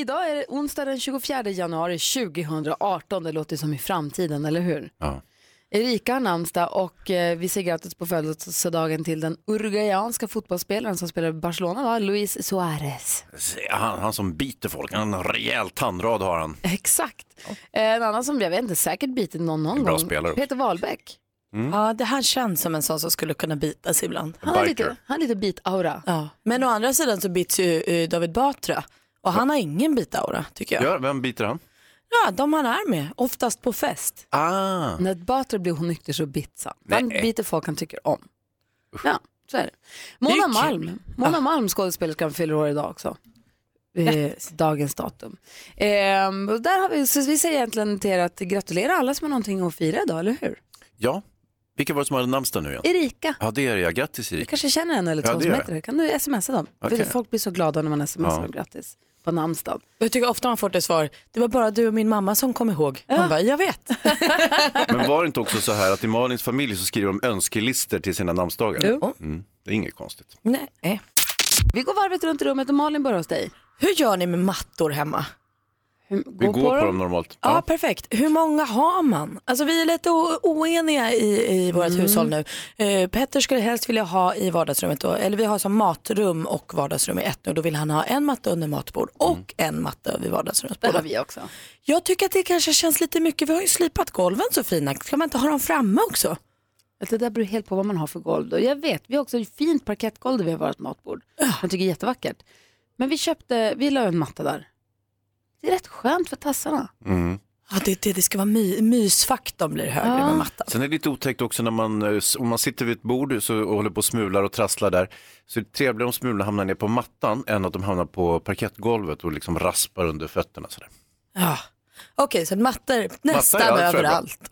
Idag är det onsdag den 24 januari 2018. Det låter som i framtiden, eller hur? Ja. Erika har namnsdag och eh, vi säger grattis på födelsedagen till den uruguayanska fotbollsspelaren som spelar i Barcelona, va? Luis Suarez. Han, han som biter folk, han har en rejäl tandrad har han. Exakt. Eh, En annan som jag vet inte säkert bitit någon någon En bra gång. spelare. Peter Wahlbeck. Ja, det här känns som en sån som skulle kunna bitas ibland. Han har lite, han har lite bit-aura. Ja. Men å andra sidan så bits ju eh, David Batra och han har ingen bitaura tycker jag. Ja, vem biter han? Ja, de han är med, oftast på fest. Ah, När Batra blir onykter så bits han. Han Nej. biter folk han tycker om. Ja, så är det. Mona Det är kul. Malm, Mona Malm skådespelerskan fyller år idag också. Eh, dagens datum. Ehm, och där har vi, så vi säger egentligen till er att gratulera alla som har någonting att fira idag, eller hur? ja. Vilka var det som hade namnsdag nu igen? Erika, Ja, det är det ja. Grattis du Erik. kanske känner en eller Ja, två det som gör heter det. Kan du smsa dem? Okej. För Folk blir så glada när man smsar Ja. dem grattis på namnsdagen. Jag tycker ofta man får det svar, det var bara du och min mamma som kom ihåg. Man bara, jag vet. Men var det inte också så här att i Malins familj så skriver de önskelister till sina namnsdagar? Jo. Mm, det är inget konstigt. Nej. Vi går varvet runt i rummet och Malin börjar hos dig. Hur gör ni med mattor hemma? Hur- Vi går på, dem normalt. Ja, perfekt. Hur många har man? Alltså vi är lite oeniga i, i vårt hushåll nu. Eh, Petter skulle helst vilja ha i vardagsrummet, då, eller vi har som matrum och vardagsrum i ett nu. Då vill han ha en matta under matbord och en matta vid vardagsrummet. Det har vi också. Jag tycker att det kanske känns lite mycket. Vi har ju slipat golven så fina. Ska man inte ha dem framme också? Det där beror helt på vad man har för golv. Då. Jag vet, vi har också ett fint parkettgolv där vi har vårt matbord. Jag tycker det är jättevackert. Men vi köpte, vi la en matta där. Det är rätt skönt för tassarna. Mm. Ja, det, det, det ska vara my, mysfaktorn blir högre Ja. med mattan. Sen är det lite otäckt också när man, eh, om man sitter vid ett bord så, och håller på och smular och trasslar där. Så är det trevligare om smulorna hamnar ner på mattan än att de hamnar på parkettgolvet och liksom raspar under fötterna. Sådär. Ja. Okej, så mattor nästan ja, det är bra. överallt.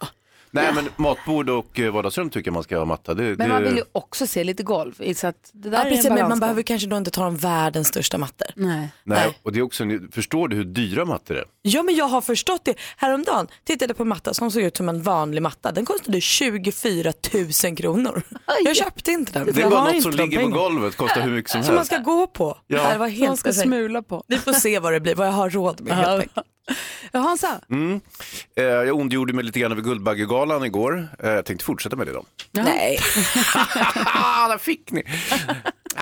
Nej men matbord och eh, vardagsrum tycker jag man ska ha matta. Det, Men det, man vill ju också se lite golv. Så att det där Ja, är precis, en men man balansgång. behöver kanske då inte ta de världens största mattor. Nej. Nej, Nej. och det är också, en- förstår du hur dyra mattor är? Ja men jag har förstått det. Häromdagen tittade jag på en matta som såg ut som en vanlig matta. Den kostade 24 000 kronor. Jag köpte inte den. Det är Jag bara något som de ligger på pengarna. golvet, kostar hur mycket som Som man helst. ska gå på. Ja. Det var helt Man ska perfekt. smula på. Vi får se vad det blir, vad jag har råd med helt enkelt. Hansa, Mm. Eh, jag ondgjorde mig lite grann över Guldbaggegalan igår. Eh, jag tänkte fortsätta med det då. Nej. Där fick ni!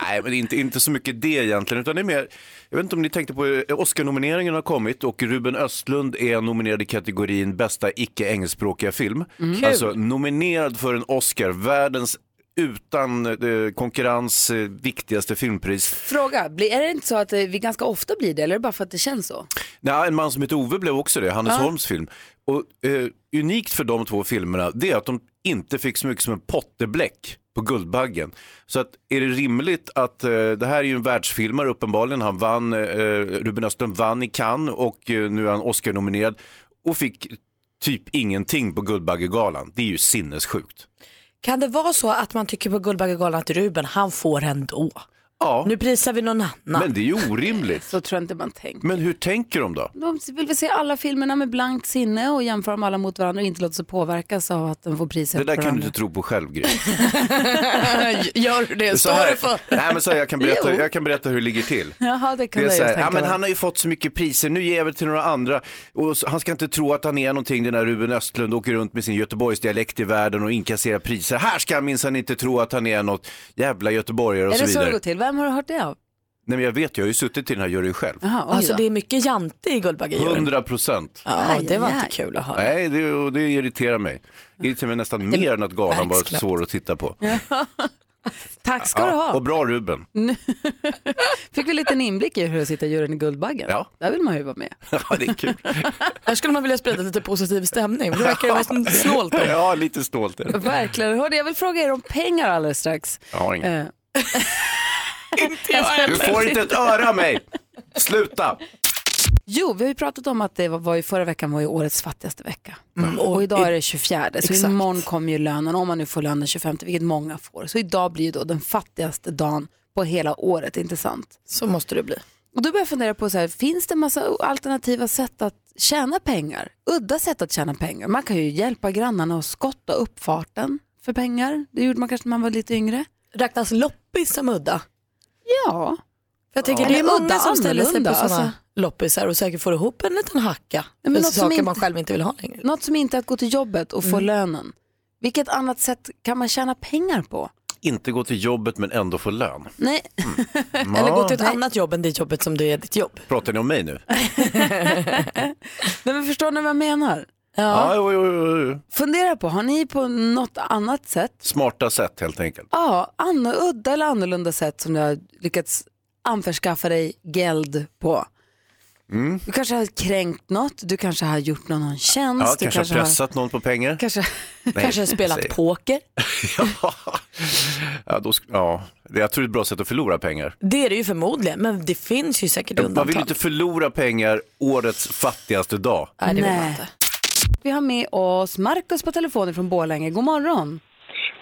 Nej, men inte, inte så mycket det egentligen, utan det är mer, jag vet inte om ni tänkte på, eh, Oscar-nomineringen har kommit och Ruben Östlund är nominerad i kategorin bästa icke-engelskspråkiga film. Alltså nominerad för en Oscar, världens utan eh, konkurrens eh, viktigaste filmpris. fråga. Blir, är det inte så att eh, vi ganska ofta blir det eller är det bara för att det känns så? Nej, en man som heter Ove blev också det, Hannes Holms film. Och eh, unikt för de två filmerna, det är att de inte fick så mycket som en pottebläck på Guldbaggen. Så att är det rimligt att, eh, det här är ju en världsfilmare uppenbarligen, han vann, eh, Ruben Östlund vann i Cannes och eh, nu är han Oscar-nominerad och fick typ ingenting på Guldbaggegalan. Det är ju sinnessjukt. Kan det vara så att man tycker på Guldbaggegalan att Ruben, han får ändå? Ja, Nu prisar vi någon annan. men det är ju orimligt. Så tror jag inte man tänker. Men hur tänker de då? De vill väl se alla filmerna med blankt sinne och jämföra dem alla mot varandra och inte låta sig påverkas av att de får priser Det där kan du inte tro på själv, Gry. Gör du det? Så här, för? nej, men så här, jag, kan berätta, jag kan berätta hur det ligger till. Jaha, det kan Det är så här, ja, men han har ju fått så mycket priser, nu ger vi till några andra. Och han ska inte tro att han är någonting, den där Ruben Östlund, åker runt med sin Göteborgsdialekt i världen och inkasserar priser. Här ska han minsann inte tro att han är något jävla göteborgare och Är så det så det vidare. går till? Vem har du hört det av? Nej men jag vet, jag har ju suttit i den här juryn själv. Jaha, oj Alltså det är mycket jante i Guldbaggejuryn. 100 procent. Ja, det var inte kul att höra. Nej, det, det irriterar mig. Det irriterar mig nästan mer än att galan var svår att titta på. Tack ska du ha. Och bra Ruben. Fick vi en liten inblick i hur det sitter i juryn i Guldbaggen. Ja. Där vill man ju vara med. Ja, det är kul. Här skulle man vilja sprida lite positiv stämning. Det verkar ju vara snålt. Ja, lite stolt är det. Verkligen. Hörde, jag vill fråga er om pengar alldeles strax. Jag har inget. Du får inte ett öra av mig. Sluta. Jo, vi har ju pratat om att det var, var ju förra veckan var ju årets fattigaste vecka. Och idag är det 24, så Exakt. imorgon kommer ju lönen, om man nu får lön den 25, vilket många får. Så idag blir ju då den fattigaste dagen på hela året, inte sant? Så måste det bli. Och då börjar jag fundera på, så här, finns det massa alternativa sätt att tjäna pengar? Udda sätt att tjäna pengar. Man kan ju hjälpa grannarna att skotta uppfarten för pengar. Det gjorde man kanske när man var lite yngre. Räknas loppis som udda? Ja, jag tänker Ja. det är många udda som ställer sig på sådana alltså. loppisar och säkert får ihop en liten hacka men för något som saker inte- man själv inte vill ha längre. något som inte är att gå till jobbet och få lönen. Vilket annat sätt kan man tjäna pengar på? Inte gå till jobbet men ändå få lön. Nej, Eller gå till ett Nej. annat jobb än det jobbet som det är ditt jobb. Pratar ni om mig nu? Nej men förstår ni vad jag menar? Ja, jo, jo, jo, jo. Fundera på, har ni på något annat sätt, Smarta sätt helt enkelt. ja, anno, udda eller annorlunda sätt som du har lyckats anförskaffa dig geld på? Mm. Du kanske har kränkt något, du kanske har gjort någon en tjänst, Ja, du kanske har pressat någon på pengar. kanske, Kanske spelat säg- poker. Ja, då, sk- ja, det- jag tror det är ett bra sätt att förlora pengar. Det är det ju förmodligen, men det finns ju säkert Man undantag. vill inte förlora pengar årets fattigaste dag. Nej, det vill man Nej. inte. Vi har med oss Markus på telefonen från Borlänge. God morgon.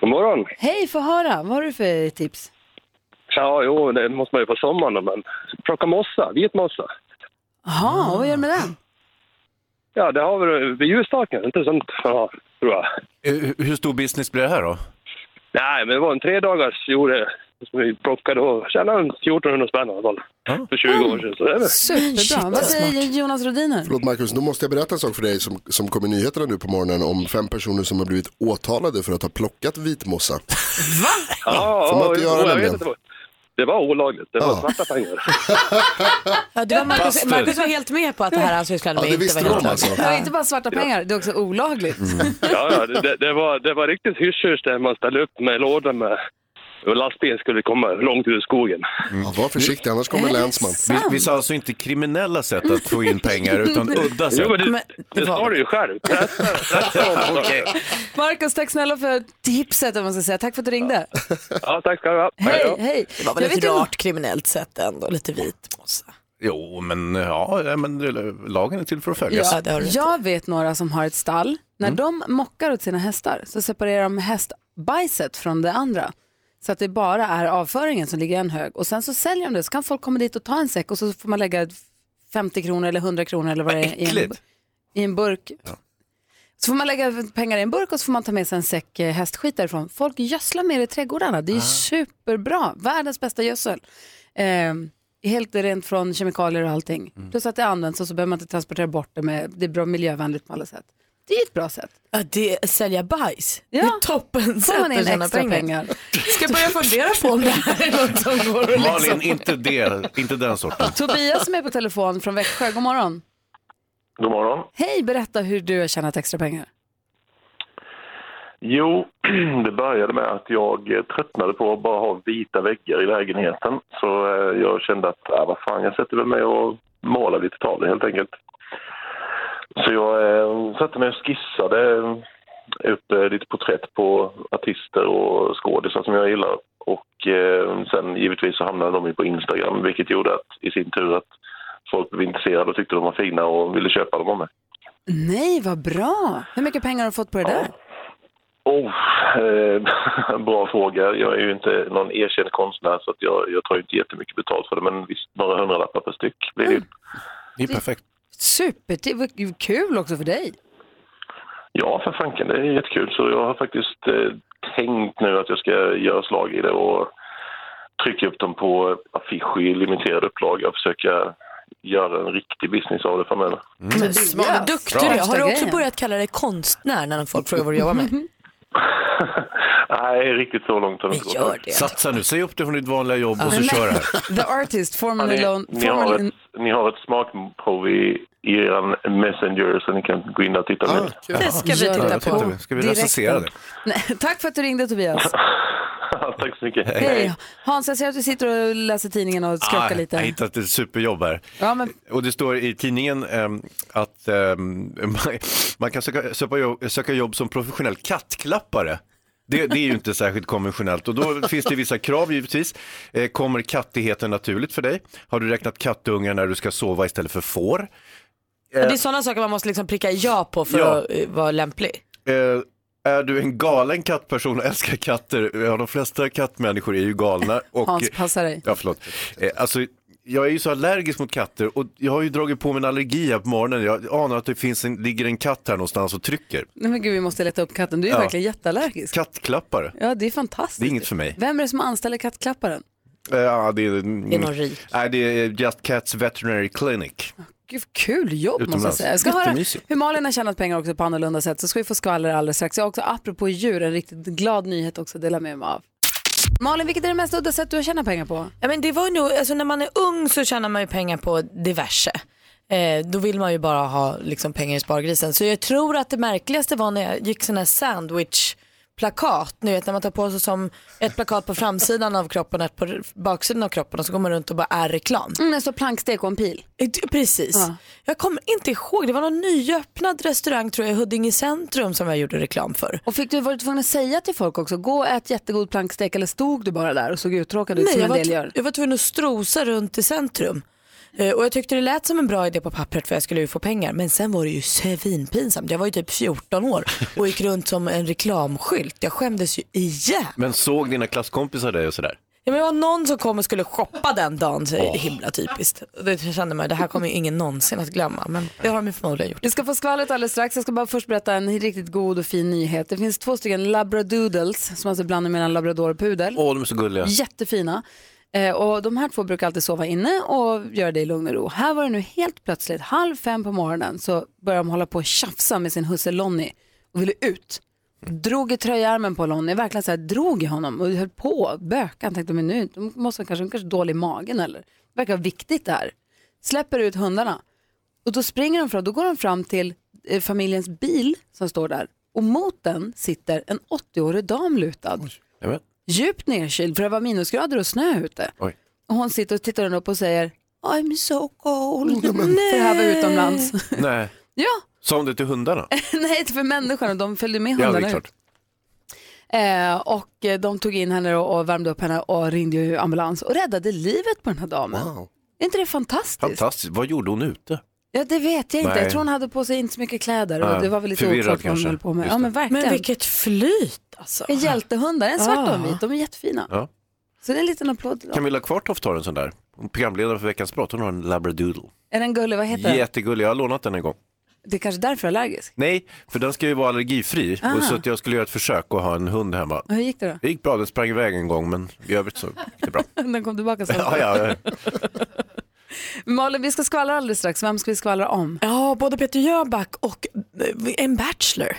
God morgon. Hej, få höra. Vad har du för tips? Ja, jo, det måste man ju på sommaren men plocka mossa, vit mossa. Jaha, och vad gör du med den? Ja, det har vi vid ljusstaken, inte sånt, ja, tror jag. Hur hur stor business blir det här då? Nej, men det var en tre dagars gjorde som vi plockade och tjänade en 1400 spänn i alla fall. Ja. För 20 år sedan. Så det är väl... Superbra. Shit, vad vad säger Jonas Rodiner? Förlåt Marcus, då måste jag berätta en sak för dig som, som kom i nyheterna nu på morgonen om fem personer som har blivit åtalade för att ha plockat vitmossa. Ja, Får man inte ja, göra jag nämligen? vet inte vad- Det var olagligt, det var Ja. svarta pengar. Ja, det var Marcus. Marcus var helt med på att det här han sysslade Ja, med det inte var helt alltså. Det är inte bara svarta pengar, det är också olagligt. Ja, ja, det, det, var, det var riktigt hysch där man ställde upp med lådor med och lastbilen skulle komma långt ut i skogen. Ja, var försiktig, annars kommer länsman. Vi, vi sa alltså inte kriminella sätt att få in pengar utan udda sätt. Jo, men det, Men det, det var- sa du ju själv. Okej. Markus, tack snälla för tipset om man ska säga. Tack för att du ringde. Ja, tack ska du ha. Hej, hej. Det var väl Jag ett vet inte- rart kriminellt sätt ändå, lite vit mossa. Jo, men ja, men lagen är till för att följas. Ja. Jag vet några som har ett stall. När de mockar åt sina hästar så separerar de hästbajset från det andra. Så att det bara är avföringen som ligger en hög. Och sen så säljer de det. Så kan folk komma dit och ta en säck och så får man lägga 50 kronor eller 100 kronor eller vad det är i en, i en burk. Så får man lägga pengar i en burk och så får man ta med sig en säck eh, hästskit därifrån. Folk gödslar med det i trädgårdarna. Det är superbra. Världens bästa gödsel. Eh, helt rent från kemikalier och allting. Plus att det används och så behöver man inte transportera bort det. Med, det är bra miljövänligt på alla sätt. Det är ett bra sätt. Ja, det, sälja bajs, Ja. det är toppen Får sätt man att tjäna extra pengar. pengar. Ska börja fundera på om det här är något som går att liksom... Malin, inte, det, inte den sorten. Tobias som är på telefon från Växjö, god morgon. God morgon. Hej, berätta hur du har tjänat extra pengar. Jo, det började med att jag eh, tröttnade på att bara ha vita väggar i lägenheten. Så eh, jag kände att, äh, vad fan, jag sätter väl mig och målar lite tavlor helt enkelt. Så jag eh, satte mig och skissade upp eh, lite porträtt på artister och skådisar som jag gillar. Och eh, sen givetvis så hamnade de ju på Instagram, vilket gjorde att i sin tur att folk blev intresserade och tyckte de var fina och ville köpa dem av mig. Nej, vad bra. Hur mycket pengar har du fått på det där? Oh, eh, bra fråga. Jag är ju inte någon erkänd konstnär så att jag, jag tar ju inte jättemycket betalt för det men visst några hundralappar per styck blir det ju. Det är perfekt. Super, det var kul också för dig. Ja, för fanken, det är jättekul. Så jag har faktiskt eh, tänkt nu att jag ska göra slag i det och trycka upp dem på affisch i limiterad upplaga och försöka göra en riktig business av det framöver. Men smart, vad duktig du är. Har du också börjat kalla dig konstnär när folk frågar vad du jobbar med? Nej, riktigt så långt har det inte gått. gör det. Satsa nu, säg upp det från ditt vanliga jobb och så Men- kör här. The Artist, formerly Ni, known... ni, har ett, ni har ett smakprov i, i er messenger så ni kan gå in och titta Ah, kul. Det ska vi titta på. Ska vi Direkt recensera det? Nej, tack för att du ringde Tobias. Tack så mycket. Hej. Hans, jag ser att du sitter och läser tidningen och skrockar Ah, Jag har lite. hittat ett superjobb här. Ja, men Och det står i tidningen ehm, att ehm, man, man kan söka, söka, jobb, söka jobb som professionell kattklappare. Det, det är ju inte särskilt konventionellt och då finns det vissa krav givetvis. Eh, kommer kattigheten naturligt för dig? Har du räknat kattungar när du ska sova istället för får? Det är sådana saker man måste liksom pricka ja på för Ja. att eh, vara lämplig. Eh, är du en galen kattperson och älskar katter? Ja, de flesta kattmänniskor är ju galna. Och, Hans, passa dig. Ja, förlåt. Eh, alltså, jag är ju så allergisk mot katter och jag har ju dragit på mig en allergi här på morgonen. Jag anar att det finns en, ligger en katt här någonstans och trycker. Nej men gud vi måste leta upp katten, du är Ja. verkligen jätteallergisk. Kattklappare. Ja det är fantastiskt. Det är inget för mig. Vem är det som anställer kattklapparen? Eh, Ja, det, är, Det är någon rik. Nej, det är Just Cats Veterinary Clinic. Gud, vad kul jobb måste jag Utomlands. säga. Jag ska höra Jättemysigt. hur Malin har tjänat pengar också på annorlunda sätt så ska vi få skvaller alldeles strax. Jag har också apropå djur en riktigt glad nyhet också att dela med mig av. Malin, vilket är det mest udda sätt du har tjänat pengar på? Ja, men det var nog, alltså, när man är ung så tjänar man ju pengar på diverse. Eh, då vill man ju bara ha liksom, pengar i spargrisen. Så jag tror att det märkligaste var när jag gick sån här sandwich plakat, ni vet när man tar på sig som ett plakat på framsidan av kroppen och ett på baksidan av kroppen och så går man runt och bara är reklam. Mm, så plankstek och en pil. Eh, Precis. Ja. Jag kommer inte ihåg, det var någon nyöppnad restaurang tror jag i Huddinge centrum som jag gjorde reklam för. Och fick du vara tvungen att säga till folk också, gå och ät jättegod plankstek eller stod du bara där och såg uttråkad ut Nej, som en var, del gör? jag var tvungen att strosa runt i centrum. Eh, Och jag tyckte det lät som en bra idé på pappret för jag skulle ju få pengar. Men sen var det ju svinpinsamt. Jag var ju typ 14 år och gick runt som en reklamskylt. Jag skämdes ju ihjäl. Men såg dina klasskompisar dig och sådär? Ja, men det var någon som kom och skulle shoppa den dagen. Så det är himla typiskt. Det kände man, det här kommer ju ingen någonsin att glömma. Men det har de förmodligen gjort. Vi ska få skvallret alldeles strax. Jag ska bara först berätta en riktigt god och fin nyhet. Det finns två stycken labradoodles som alltså blandar mellan labrador och pudel. Åh, de är så gulliga. Jättefina. Eh, och de här två brukar alltid sova inne och göra det i lugn och ro. Här var det nu helt plötsligt, halv fem på morgonen, så började de hålla på och tjafsa med sin husse Lonnie och ville ut. Drog i tröjärmen på Lonnie, verkligen så här, drog i honom och höll på, böka. Han tänkte, men nu de måste kanske, de kanske är dålig i magen eller, det verkar viktigt det här. Släpper ut hundarna och då springer de fram, då går de fram till eh, familjens bil som står där och mot den sitter en 80-årig dam lutad Oj djupt nedkyld för det var minusgrader och snö ute. Oj. Och hon sitter och tittar upp och säger I'm so cold. För det här var utomlands. Nej, ja, sa hon det till hundarna? nej inte för människorna, de följde med Ja, det hundarna är klart. Eh, och eh, de tog in henne och, och värmde upp henne och ringde ambulans och räddade livet på den här damen. Wow. Är inte det fantastiskt? Fantastiskt. Vad gjorde hon ute? Ja, det vet jag inte. Nej. Jag tror hon hade på sig inte så mycket kläder och Nej, det var väl lite förvirrad oklart vad hon höll på med. Ja, men verkligen. Men vilket flyt alltså. En hjältehundar, en svart och en vit. De är jättefina. Ja. Så det är en liten applåd till dem. Camilla Kvartoft har en sån där. Hon programledare för Veckans brott. Hon har en labradoodle. Är den gullig? Vad heter den? Jättegullig. Jag har lånat den en gång. Det är kanske därför jag är allergisk. Nej, för den ska ju vara allergifri. Och så att jag skulle göra ett försök att ha en hund hemma. Och Hur gick det då? Det gick bra, den sprang iväg en gång men i övrigt så gick det bra. Den kom tillbaka sen. Ja, ja, ja. Malin, vi ska skvallra alldeles strax. Vem ska vi skvallra om? Ja, både Peter Jöback och eh, en Bachelor.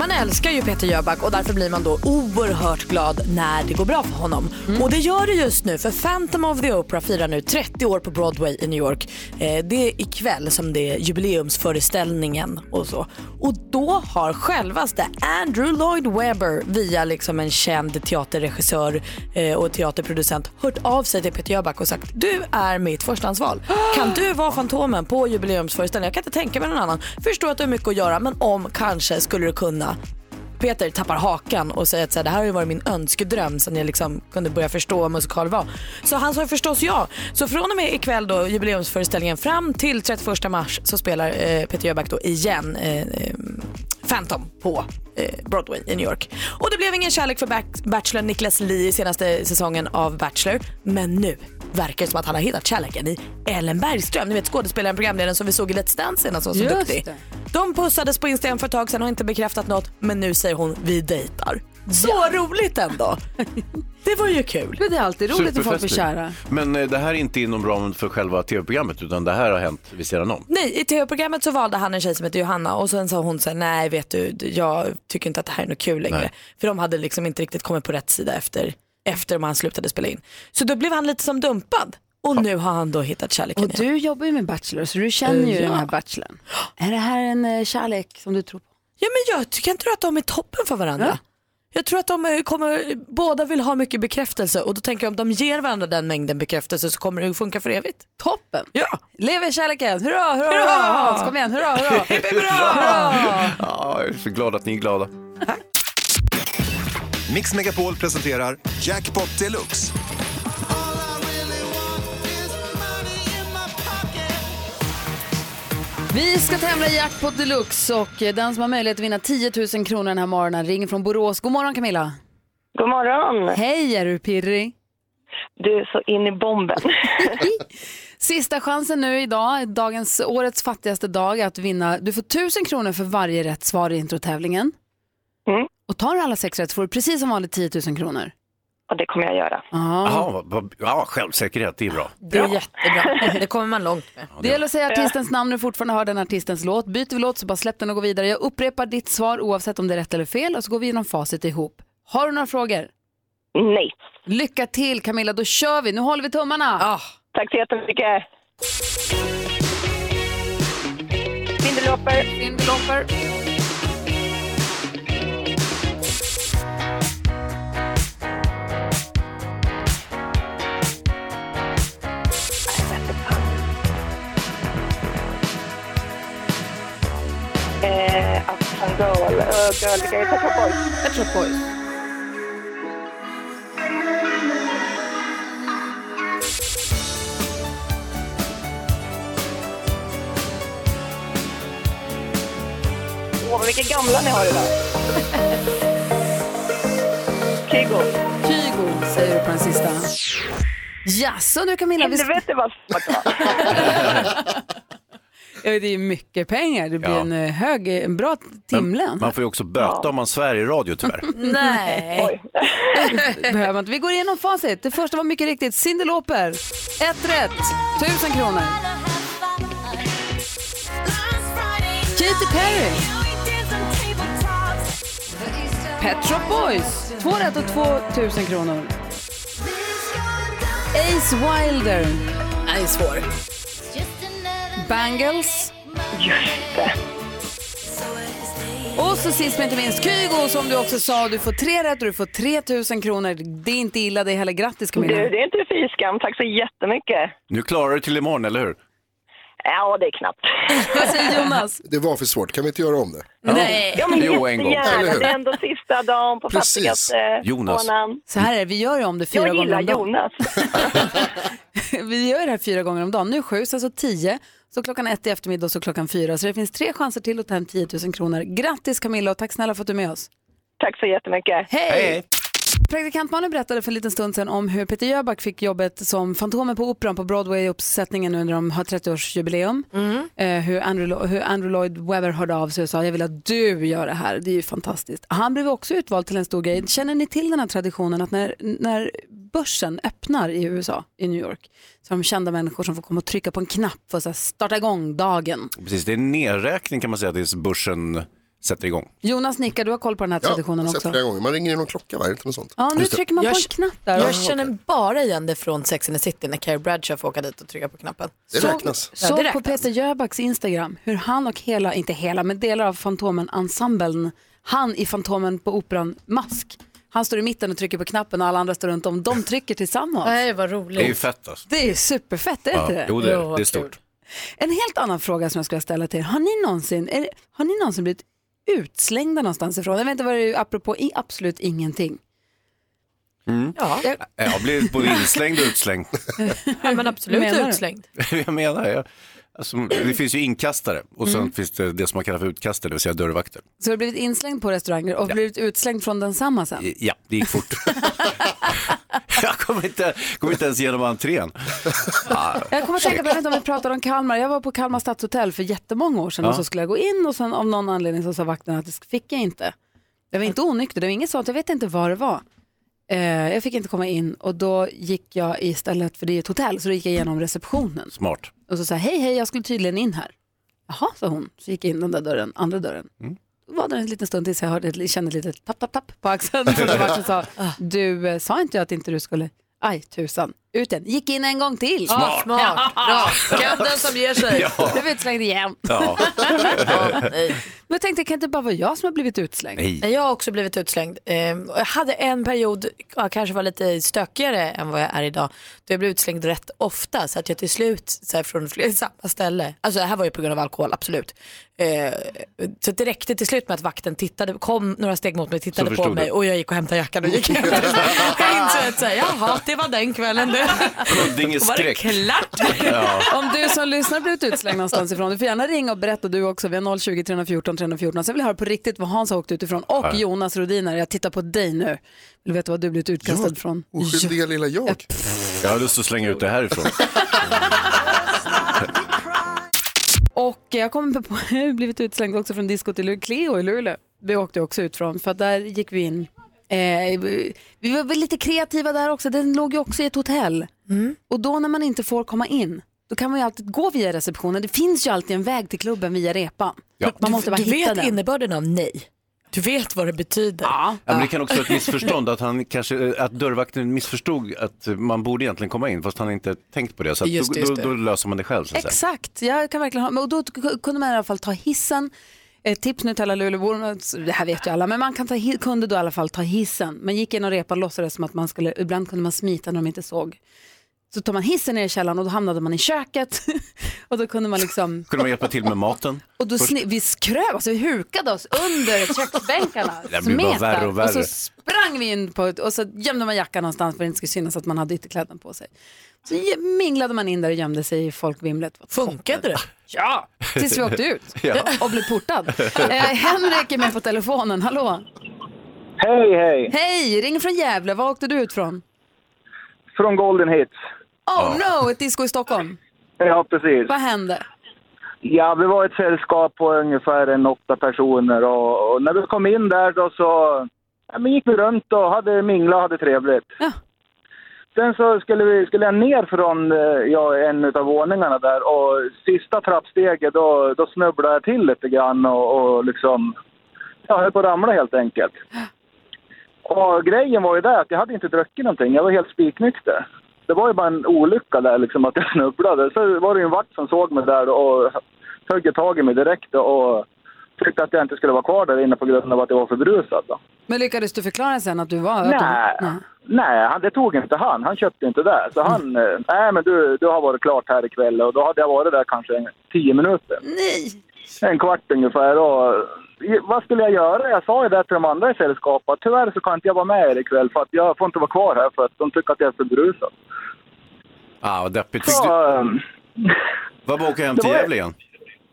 Man älskar ju Peter Jöback och därför blir man då oerhört glad när det går bra för honom. Och det gör det just nu för Phantom of the Opera firar nu 30 år på Broadway i New York. Eh, det är ikväll som det är jubileumsföreställningen och så. Och då har självaste Andrew Lloyd Webber via liksom en känd teaterregissör eh, och teaterproducent hört av sig till Peter Jöback och sagt du är mitt förstahandsval. Kan du vara Fantomen på jubileumsföreställningen? Jag kan inte tänka mig någon annan. Förstår att du har mycket att göra men om kanske skulle du kunna Peter tappar hakan och säger att så här, det här har ju varit min önskedröm sen jag liksom kunde börja förstå vad musikal var. Så han sa förstås ja. Så från och med ikväll då, jubileumsföreställningen fram till 31 mars så spelar eh, Peter Jöback då igen eh, eh Phantom på eh, Broadway i New York. Och det blev ingen kärlek för Bachelor Niklas Lee i senaste säsongen av Bachelor. Men nu verkar som att han har hittat kärleken i Ellen Bergström. Ni vet skådespelaren, programledaren som vi såg i Let's Dance senast som var så Just duktig. det. De pussades på Instagram för ett tag sedan och har inte bekräftat något men nu säger hon vi dejtar. Så roligt ändå. Det var ju kul. Men det är alltid roligt när folk blir kära. Men eh, det här är inte inom ramen för själva tv-programmet utan det här har hänt vid sidan om. Nej, i tv-programmet så valde han en tjej som heter Johanna och sen sa hon så här, nej vet du, jag tycker inte att det här är något kul längre. Nej. För de hade liksom inte riktigt kommit på rätt sida efter, efter man slutade spela in. Så då blev han lite som dumpad. Och nu har han då hittat kärleken Och igen. du jobbar ju med Bachelor så du känner ju Eh, ja. den här Bachelorn. Är det här en eh, kärlek som du tror på? Ja men jag tycker inte att de är toppen för varandra. Ja. Jag tror att de eh, kommer, båda vill ha mycket bekräftelse och då tänker jag om de ger varandra den mängden bekräftelse så kommer det funka för evigt. Toppen! Ja. Lever kärleken! Hurra, hurra, hurra! Hans, kom igen, hurra, hurra! hurra! Ja, jag är så glad att ni är glada. Mix Megapol presenterar Jackpot Deluxe. Vi ska tävla i Jackpot Deluxe och eh, den som har möjlighet att vinna 10 000 kronor den här morgonen ringer från Borås. God morgon Camilla. God morgon. Hej, är du pirrig? Du är så in i bomben. Sista chansen nu idag, dagens, årets fattigaste dag, att vinna. Du får 1000 kronor för varje rätt svar i introtävlingen. Mm. Och tar du alla sex rätt får du precis som vanligt 10 000 kronor. Och det kommer jag göra. Vad- ja, självsäkerhet, det är bra. Det är jättebra. Det kommer man långt med. Det gäller att säga artistens namn när du fortfarande hör den artistens låt. Byter vi låt så bara släpp den och gå vidare. Jag upprepar ditt svar oavsett om det är rätt eller fel och så går vi igenom facit ihop. Har du några frågor? Nej. Lycka till Camilla, då kör vi. Nu håller vi tummarna. Tack så jättemycket. Vindelopper. Uptown Girl. Uh, girl Gay Pet Shop Boys. Pet Shop Boys. Åh, vilka gamla ni har idag. Kygo. Kygo säger du på den sista. Jaså du Camilla. Helvete vad var. Ja, det är mycket pengar. Det blir Ja. en, eh, hög, en bra timlön. Man får ju också böta om man svär i radio tyvärr. Nej. Behöver man inte. Vi går igenom facit. Det första var mycket riktigt Cyndi Lauper. Ett rätt. Tusen kronor. Katy Perry. Pet Shop Boys. Två rätt och två tusen kronor. Ace Wilder. Nej, svår. Bangles. Just det. Och så sist men inte minst Kygo som du också sa, du får tre rätt och du får 3000 kronor. Det är inte illa det heller. Grattis Camilla. Du, det är inte fy skam. Tack så jättemycket. Nu klarar du till imorgon, eller hur? Ja, det är knappt. Vad säger Jonas? Det var för svårt, kan vi inte göra om det? Nej. Ja, men Jo, en gång. Eller jättegärna. hur? Det är ändå sista dagen på Precis. fattigaste Jonas. månaden. Så här är det, vi gör ju om det fyra Jag gånger gillar om dagen. Jonas. Vi gör det här fyra gånger om dagen. Nu sju, sen så tio, så klockan ett i eftermiddag och så klockan fyra. Så det finns tre chanser till att ta hem 10 000 kronor. Grattis Camilla och tack snälla för att du är med oss. Tack så jättemycket. Hej! Praktikant Malin berättade för en liten stund sedan om hur Peter Jöback fick jobbet som Fantomen på Operan på Broadway-uppsättningen nu när de har 30-årsjubileum. Eh, hur, Andrew, hur Andrew Lloyd Webber hörde av sig och sa jag vill att du gör det här. Det är ju fantastiskt. Han blev också utvald till en stor grej. Känner ni till den här traditionen att när, när börsen öppnar i USA, i New York, så har de kända människor som får komma och trycka på en knapp för att så här, starta igång dagen. Precis, det är en nedräkning kan man säga tills börsen sätter igång. Jonas nickar, du har koll på den här Ja, traditionen sett också. gånger. Man ringer in någon klocka, va? Inte något sånt? Ja, nu Just det. trycker man på en knapp där. Jag känner bara igen det från Sex and the City när Carrie Bradshaw får åka dit och trycka på knappen. Det räknas. Såg Ja, det på. Peter Jöbacks Instagram hur han och hela, inte hela, men delar av Fantomen-ensemblen, han i Fantomen på Operan Mask, han står i mitten och trycker på knappen och alla andra står runt om. De trycker tillsammans. Nej, vad Det är ju roligt. fett alltså. Det är superfett, är det inte Ja, det? jo, det, är, vad det är stort. En helt annan fråga som jag skulle ställa till er. Har ni någonsin, är, det- har ni någonsin blivit utslängda någonstans ifrån? Jag vet inte vad det är, apropå i absolut ingenting. Ja, Jag har blivit både inslängd och utslängd. ja, men absolut Menar utslängd. jag menar, jag, alltså, det finns ju inkastare och sen Mm. finns det det som man kallar för utkastare, det vill säga dörrvakter. Så du har blivit inslängd på restauranger och blivit utslängd från densamma sen? Ja, det gick fort. jag kom inte, kom inte ens igenom entrén. Ah, Jag kommer att tänka på, jag vet inte om vi pratade om Kalmar, jag var på Kalmar stadshotell för jättemånga år sedan och så skulle jag gå in och sen av någon anledning så sa vakten att det fick jag inte. Jag var inte onykter, det var inget sånt, jag vet inte vad det var. Eh, jag fick inte komma in och då gick jag istället, för det är ett hotell, så då gick jag igenom receptionen smart. och så sa jag, hej hej jag skulle tydligen in här. Jaha, sa hon, så gick jag in den där dörren, andra dörren. Då var det en liten stund tills jag hörde, kände ett litet tapp tapp tapp på axeln. Vakten sa, du eh, sa inte jag att inte du skulle, aj tusan, ut igen. Gick in en gång till. Ja, smart. Bra. Kan den som ger sig. Ja. Du blev utslängd igen. Ja. Ja, nej. Men jag tänkte, kan det inte bara vara jag som har blivit utslängd? Nej. Jag har också blivit utslängd. Ehm, Jag hade en period, ja, kanske var lite stökigare än vad jag är idag, då jag blev utslängd rätt ofta så att jag till slut, så här, från flera, samma ställe, alltså det här var ju på grund av alkohol, absolut. Eh, så det räckte till slut med att vakten tittade, kom några steg mot mig, tittade på mig du. och jag gick och hämtade jackan och gick hem. jag insåg att säga, jaha, det var den kvällen det. Huddinge Då var det skräck. klart. Ja. Om du som lyssnar blivit utslängd någonstans ifrån, du får gärna ringa och berätta du också. Vi har 020 314 314. Så jag vill höra på riktigt vad Hans har åkt utifrån. Och Ja. Jonas Rodiner, jag tittar på dig nu. Vill veta vad du blivit utkastad Jag? från? Oskyldiga lilla jag. Jag har lust att slänga ut det härifrån. Och jag kommer på, jag har blivit utslängd också från disco till Cleo i Luleå. Vi åkte också ut från, för där gick vi in. Eh, vi var väl lite kreativa där också, den låg ju också i ett hotell. Och då när man inte får komma in, då kan man ju alltid gå via receptionen. Det finns ju alltid en väg till klubben via repan. Ja. Man måste bara du hitta vet den. innebörden av nej. Du vet vad det betyder. Ja. Ja, men det kan också vara ett missförstånd att, han kanske, att dörrvakten missförstod att man borde egentligen komma in fast han inte tänkt på det. Så Just då, just det. då, då löser man det själv. Så. Exakt, jag kan verkligen ha, men och då kunde man i alla fall ta hissen. Ett tips nu till alla Luleåbor, det här vet ju alla, men man kan ta, kunde då i alla fall ta hissen. Man gick in och repan låtsades som att man skulle, ibland kunde man smita när de inte såg. Så tar man hissen ner i källaren och då hamnade man i köket och då kunde man liksom, Kunde man hjälpa till med maten? och då vi skröv, alltså vi hukade oss under köksbänkarna. Det blir bara värre och värre. Och så sprang vi in på, och så gömde man jackan någonstans för att det inte skulle synas att man hade ytterkläderna på sig. Så minglade man in där och gömde sig i folkvimlet. Funkade det? Ja, tills vi åkte ut Ja. och blev portad. Eh, Henrik är med på telefonen, hallå. Hej, hej! Hej, ring från Gävle, var åkte du ut från? Från Golden Hits. Oh no, ett disco i Stockholm. Ja, precis. Vad hände? Ja, vi var ett sällskap på ungefär en åtta personer och, och när vi kom in där då så ja, men gick vi runt och hade mingla och hade trevligt. Ja. Sen så skulle, vi, skulle jag ner från eh, ja, en av våningarna där och sista trappsteget då, då snubblade jag till lite grann och, och liksom, jag höll på att ramla helt enkelt. Och grejen var ju där att jag hade inte druckit någonting, jag var helt spiknykter. Det var ju bara en olycka där liksom att jag snubblade. Så var det en vakt som såg mig där och högg tag i mig direkt och tyckte att jag inte skulle vara kvar där inne på grund av att jag var för berusad. Då. Men lyckades du förklara sen att du var... Nej. Nej, han, det tog inte han. Han köpte inte det. Så han, eh, nej men du, du har varit klart här ikväll och då hade jag varit där kanske tio minuter. Nej! En kvart ungefär och vad skulle jag göra? Jag sa ju det till de andra i sällskapet. Tyvärr så kan inte jag vara med er ikväll för att jag får inte vara kvar här för att de tycker att jag är för berusad. Ah, vad deppigt. Så, du, ehm, vad var åka hem till Gävle igen?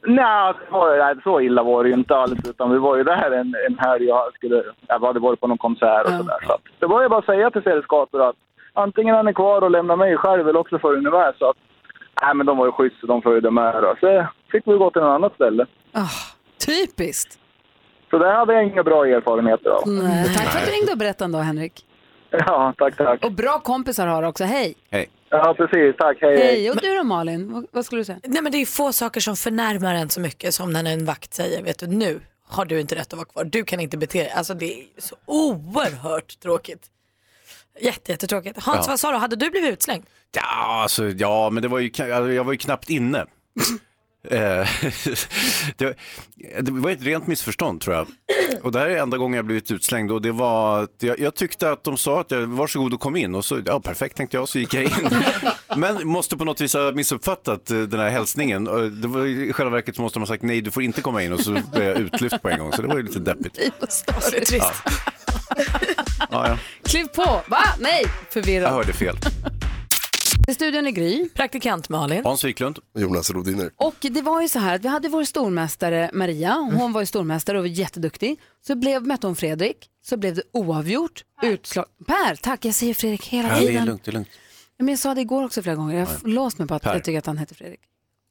Nej, så illa var det ju inte alls. Utan vi var ju där en, en helg jag skulle, jag hade varit på någon konsert och sådär. Så det var ju bara att säga till sällskapet att antingen är ni kvar och lämnar mig själv eller också följer ni med. Så att, nej men de var ju schyssta, de följde med. Då. Så fick vi gå till något annat ställe. Ah, typiskt. Så det hade jag inga bra erfarenheter av. Nej, tack för att du ringde och berättade ändå, Henrik. Ja, tack, tack. Och bra kompisar har du också, hej. Hej. Ja, precis. Tack. Hej, Hej, och du då Malin, vad, vad skulle du säga? Nej men det är få saker som förnärmar en så mycket som när en vakt säger, vet du nu har du inte rätt att vara kvar, du kan inte bete dig. Alltså det är så oerhört tråkigt. Jätte, jättetråkigt. Hans, Ja. vad sa du, hade du blivit utslängd? Ja, alltså, ja, men det var ju, alltså, jag var ju knappt inne. Eh, det, det var ett rent missförstånd tror jag. Och det här är enda gången jag blivit utslängd och det var jag, jag tyckte att de sa att jag varsågod och kom in och så, ja perfekt tänkte jag, så gick jag in. Men måste på något vis ha missuppfattat eh, den här hälsningen. Det var I själva verket så måste de ha sagt nej, du får inte komma in och så blev jag utlyft på en gång. Så det var ju lite deppigt. Det är trist. Ja, ja. Kliv på, va? Nej, Jag förvirrad. hörde fel. I studion är Gry. Praktikant Malin. Hans Wiklund. Jonas Rodiner. Och det var ju så här att vi hade vår stormästare Maria, hon var ju stormästare och var jätteduktig. Så blev, mötte hon Fredrik, så blev det oavgjort, utslag. Per, tack, jag säger Fredrik hela Ja, det är tiden. lugnt, det är lugnt. Men jag sa det igår också flera gånger, jag har låst mig på att Per. jag tycker att han heter Fredrik.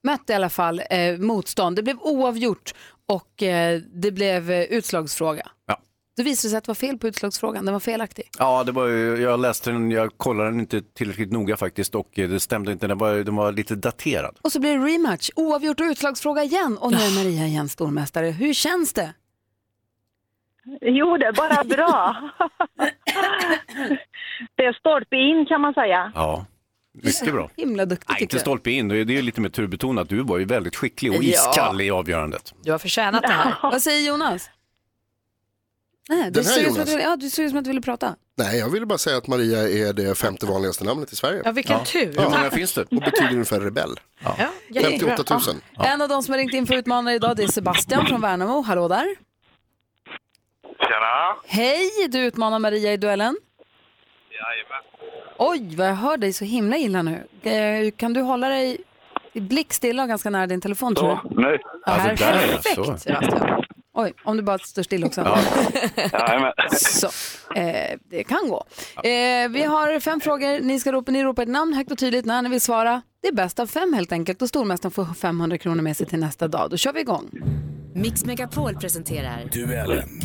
Mötte i alla fall eh, motstånd, det blev oavgjort och eh, det blev eh, utslagsfråga. Ja. Det visade sig att det var fel på utslagsfrågan, den var felaktig. Ja, det var, jag läste den, jag kollade den inte tillräckligt noga faktiskt och eh, det stämde inte, den var, den var lite daterad. Och så blev det rematch, oavgjort och utslagsfråga igen och nu är Maria igen stormästare. Hur känns det? Jo, det är bara bra. det är stolpe in kan man säga. Ja, mycket bra. Himla duktig Nej, inte stolpe in, det är ju lite mer turbetonat. Du var ju väldigt skicklig och Ja. iskall i avgörandet. Du har förtjänat det här. Vad säger Jonas? Nej, du Den här ser ut som att Jonas. du, ja, du ser ut som att du ville prata. Nej, jag ville bara säga att Maria är det femte vanligaste namnet i Sverige. Ja, vilken tur. Hur många finns det? Och betyder ungefär rebell. Ja, 58 000. En av de som har ringt in för utmanare idag det är Sebastian från Värnamo. Hallå där. Tjena! Hej, du utmanar Maria i duellen. Oj, vad jag hör dig så himla illa nu. Eh, Kan du hålla dig i blickstilla och ganska nära din telefon tror du? Nu. Ja, här, perfekt så. Sebastian. Oj, om du bara står still också. Jajamän. Så, eh, det kan gå. Eh, vi har fem frågor. Ni ska ropa, ni ropar ett namn högt och tydligt när ni vill svara. Det är bäst av fem helt enkelt och stormästaren får 500 kronor med sig till nästa dag. Då kör vi igång. Mix Megapol presenterar Duellen.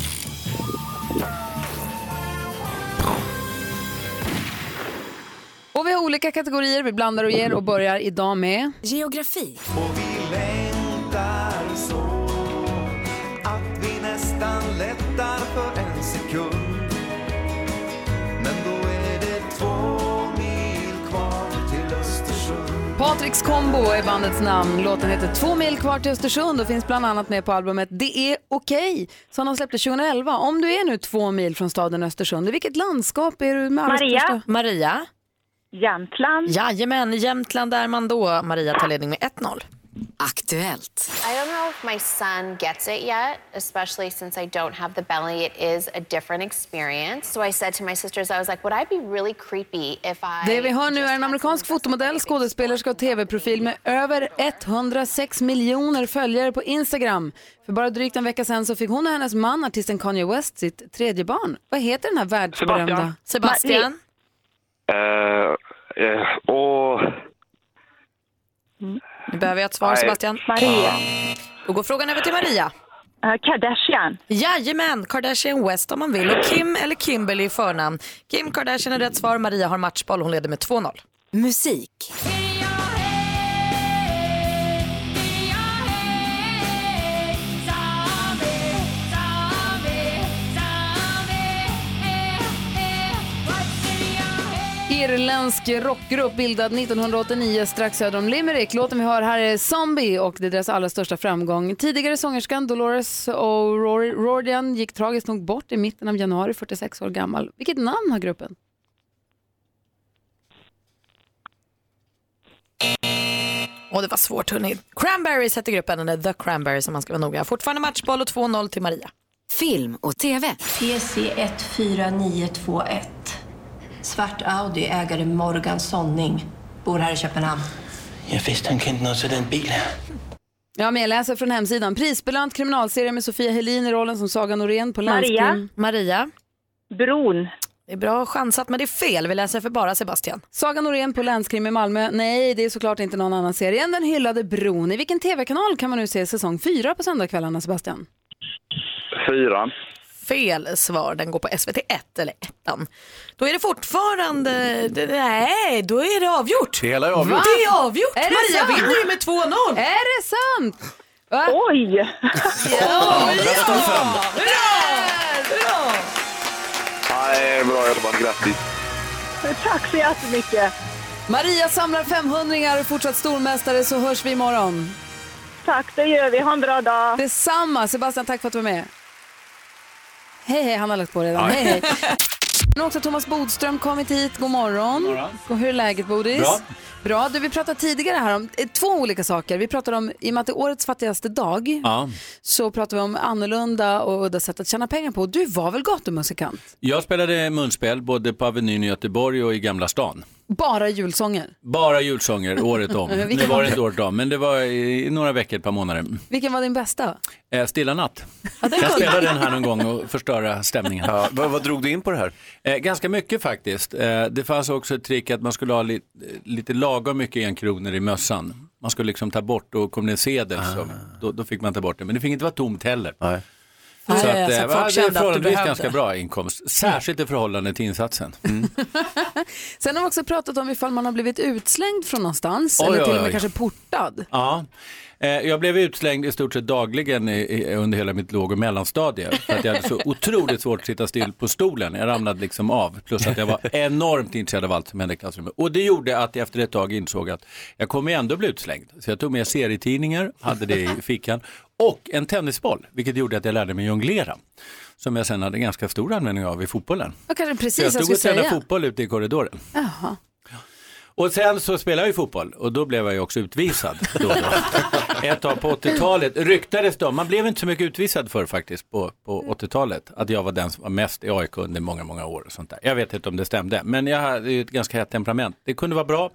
Och vi har olika kategorier. Vi blandar och ger och börjar idag med... geografi. Och vi längtar så nästan lättar för en sekund. Men då är det två mil kvar till Östersund. Patriks Combo är bandets namn. Låten heter Två mil kvar till Östersund och finns bland annat med på albumet Det är okej som de släppte 2011. Om du är nu två mil från staden Östersund, i vilket landskap är du med Maria. största- Maria? Jämtland. Jajamän, i Jämtland är man då. Maria tar ledning med 1-0. Aktuellt. I don't know if my son gets it yet, especially since I don't have the belly. It is a different experience. So I said to my sisters, I was like, would I be really creepy if I... Det vi hör nu är en amerikansk fotomodell, skådespelerska och tv-profil med över 106 miljoner följare på Instagram. För bara drygt en vecka sedan så fick hon och hennes man, artisten Kanye West, sitt tredje barn. Vad heter den här världsberömda? Sebastian. Sebastian? Eh, eh, och... Nu behöver jag ett svar. Sebastian. Maria. Då går frågan över till Maria. Uh, Kardashian. Jajamän, Kardashian West om man vill. Och Kim eller Kimberly i förnamn. Kim Kardashian är rätt svar. Maria har matchboll. Hon leder med 2-0. Musik. Irländsk rockgrupp bildad 1989 strax söder om Limerick. Låten vi hör här är Zombie och det är deras allra största framgång. Tidigare sångerskan Dolores O'Riordan gick tragiskt nog bort i mitten av januari, 46 år gammal. Vilket namn har gruppen? Och det var svårt hörni. Cranberries heter gruppen, eller The Cranberries om man ska vara noga. Fortfarande matchboll och 2-0 till Maria. Film och TV. PC 14921. Svart Audi, ägare Morgan Sonning. Bor här i Köpenhamn. Jag misstänker inte någon sådan bil. Ja, men jag läser från hemsidan. Prisbelönt kriminalserie med Sofia Helin i rollen som Saga Norén på Maria. Länskrim. Maria. Bron. Det är bra chansat men det är fel. Vi läser för bara Sebastian. Saga Norén på Länskrim i Malmö. Nej, det är såklart inte någon annan serie än den hyllade Bron. I vilken tv-kanal kan man nu se säsong 4 på söndagskvällarna, Sebastian? Fyran. Fel svar. Den går på SVT 1 eller 1. Då är det fortfarande... Nej, då är det avgjort. Det hela är avgjort. Va? Det är avgjort. Är det Maria sant? vinner ju med 2-0. Är det sant? Va? Oj! Ja, av fem. Bra! Nej, bra jobbat. Grattis. Tack så jättemycket. Maria samlar 500 och fortsatt stormästare så hörs vi imorgon. Tack, det gör vi. Ha en bra dag. Detsamma. Sebastian, tack för att du var med. Hej, hej. Han har lagt på redan. Hej, hej. Nu har också Thomas Bodström kommit hit. God morgon. Och hur är läget, Bodis? Bra. Bra. Du, vi pratade tidigare här om eh, två olika saker. Vi pratade om, i och med att det är årets fattigaste dag, Ja. så pratade vi om annorlunda och udda sätt att tjäna pengar på. Du var väl gatumusikant? Jag spelade munspel både på Avenyn i Göteborg och i Gamla stan. Bara julsånger. Bara julsånger året om. Nu var det inte året om, men det var i några veckor, ett par månader. Vilken var din bästa? Eh, Stilla natt. den Jag var- spela den här någon gång och förstöra stämningen. Ja, vad, vad drog du in på det här? Eh, ganska mycket faktiskt. Eh, det fanns också ett trick att man skulle ha li, lite lagom mycket enkronor i mössan. Man skulle liksom ta bort och kom det en sedel så då, då fick man ta bort det. Men det fick inte vara tomt heller. Nej. Ja, Så ja, att, ja, så eh, folk det är förhållandevis ganska bra inkomst. Särskilt i förhållande till insatsen. Mm. Sen har vi också pratat om ifall man har blivit utslängd från någonstans Oj, eller till och med kanske portad. Ja, eh, jag blev utslängd i stort sett dagligen i, i, under hela mitt låg och mellanstadie. För att jag hade så otroligt svårt att sitta still på stolen. Jag ramlade liksom av. Plus att jag var enormt intresserad av allt som hände i klassrummet. Och det gjorde att jag efter ett tag insåg att jag kommer ändå bli utslängd. Så jag tog med serietidningar, hade det i fickan. Och en tennisboll, vilket gjorde att jag lärde mig jonglera. Som jag sen hade ganska stor användning av i fotbollen. Jag kanske precis jag jag stod och tränade fotboll ute i korridoren. Jaha. Och sen så spelade jag ju fotboll och då blev jag ju också utvisad. Då och då. Ett tag på 80-talet ryktades det man blev inte så mycket utvisad för faktiskt på, på 80-talet, att jag var den som var mest i AIK under många, många år. Och sånt där. Jag vet inte om det stämde, men jag hade ju ett ganska hett temperament. Det kunde vara bra,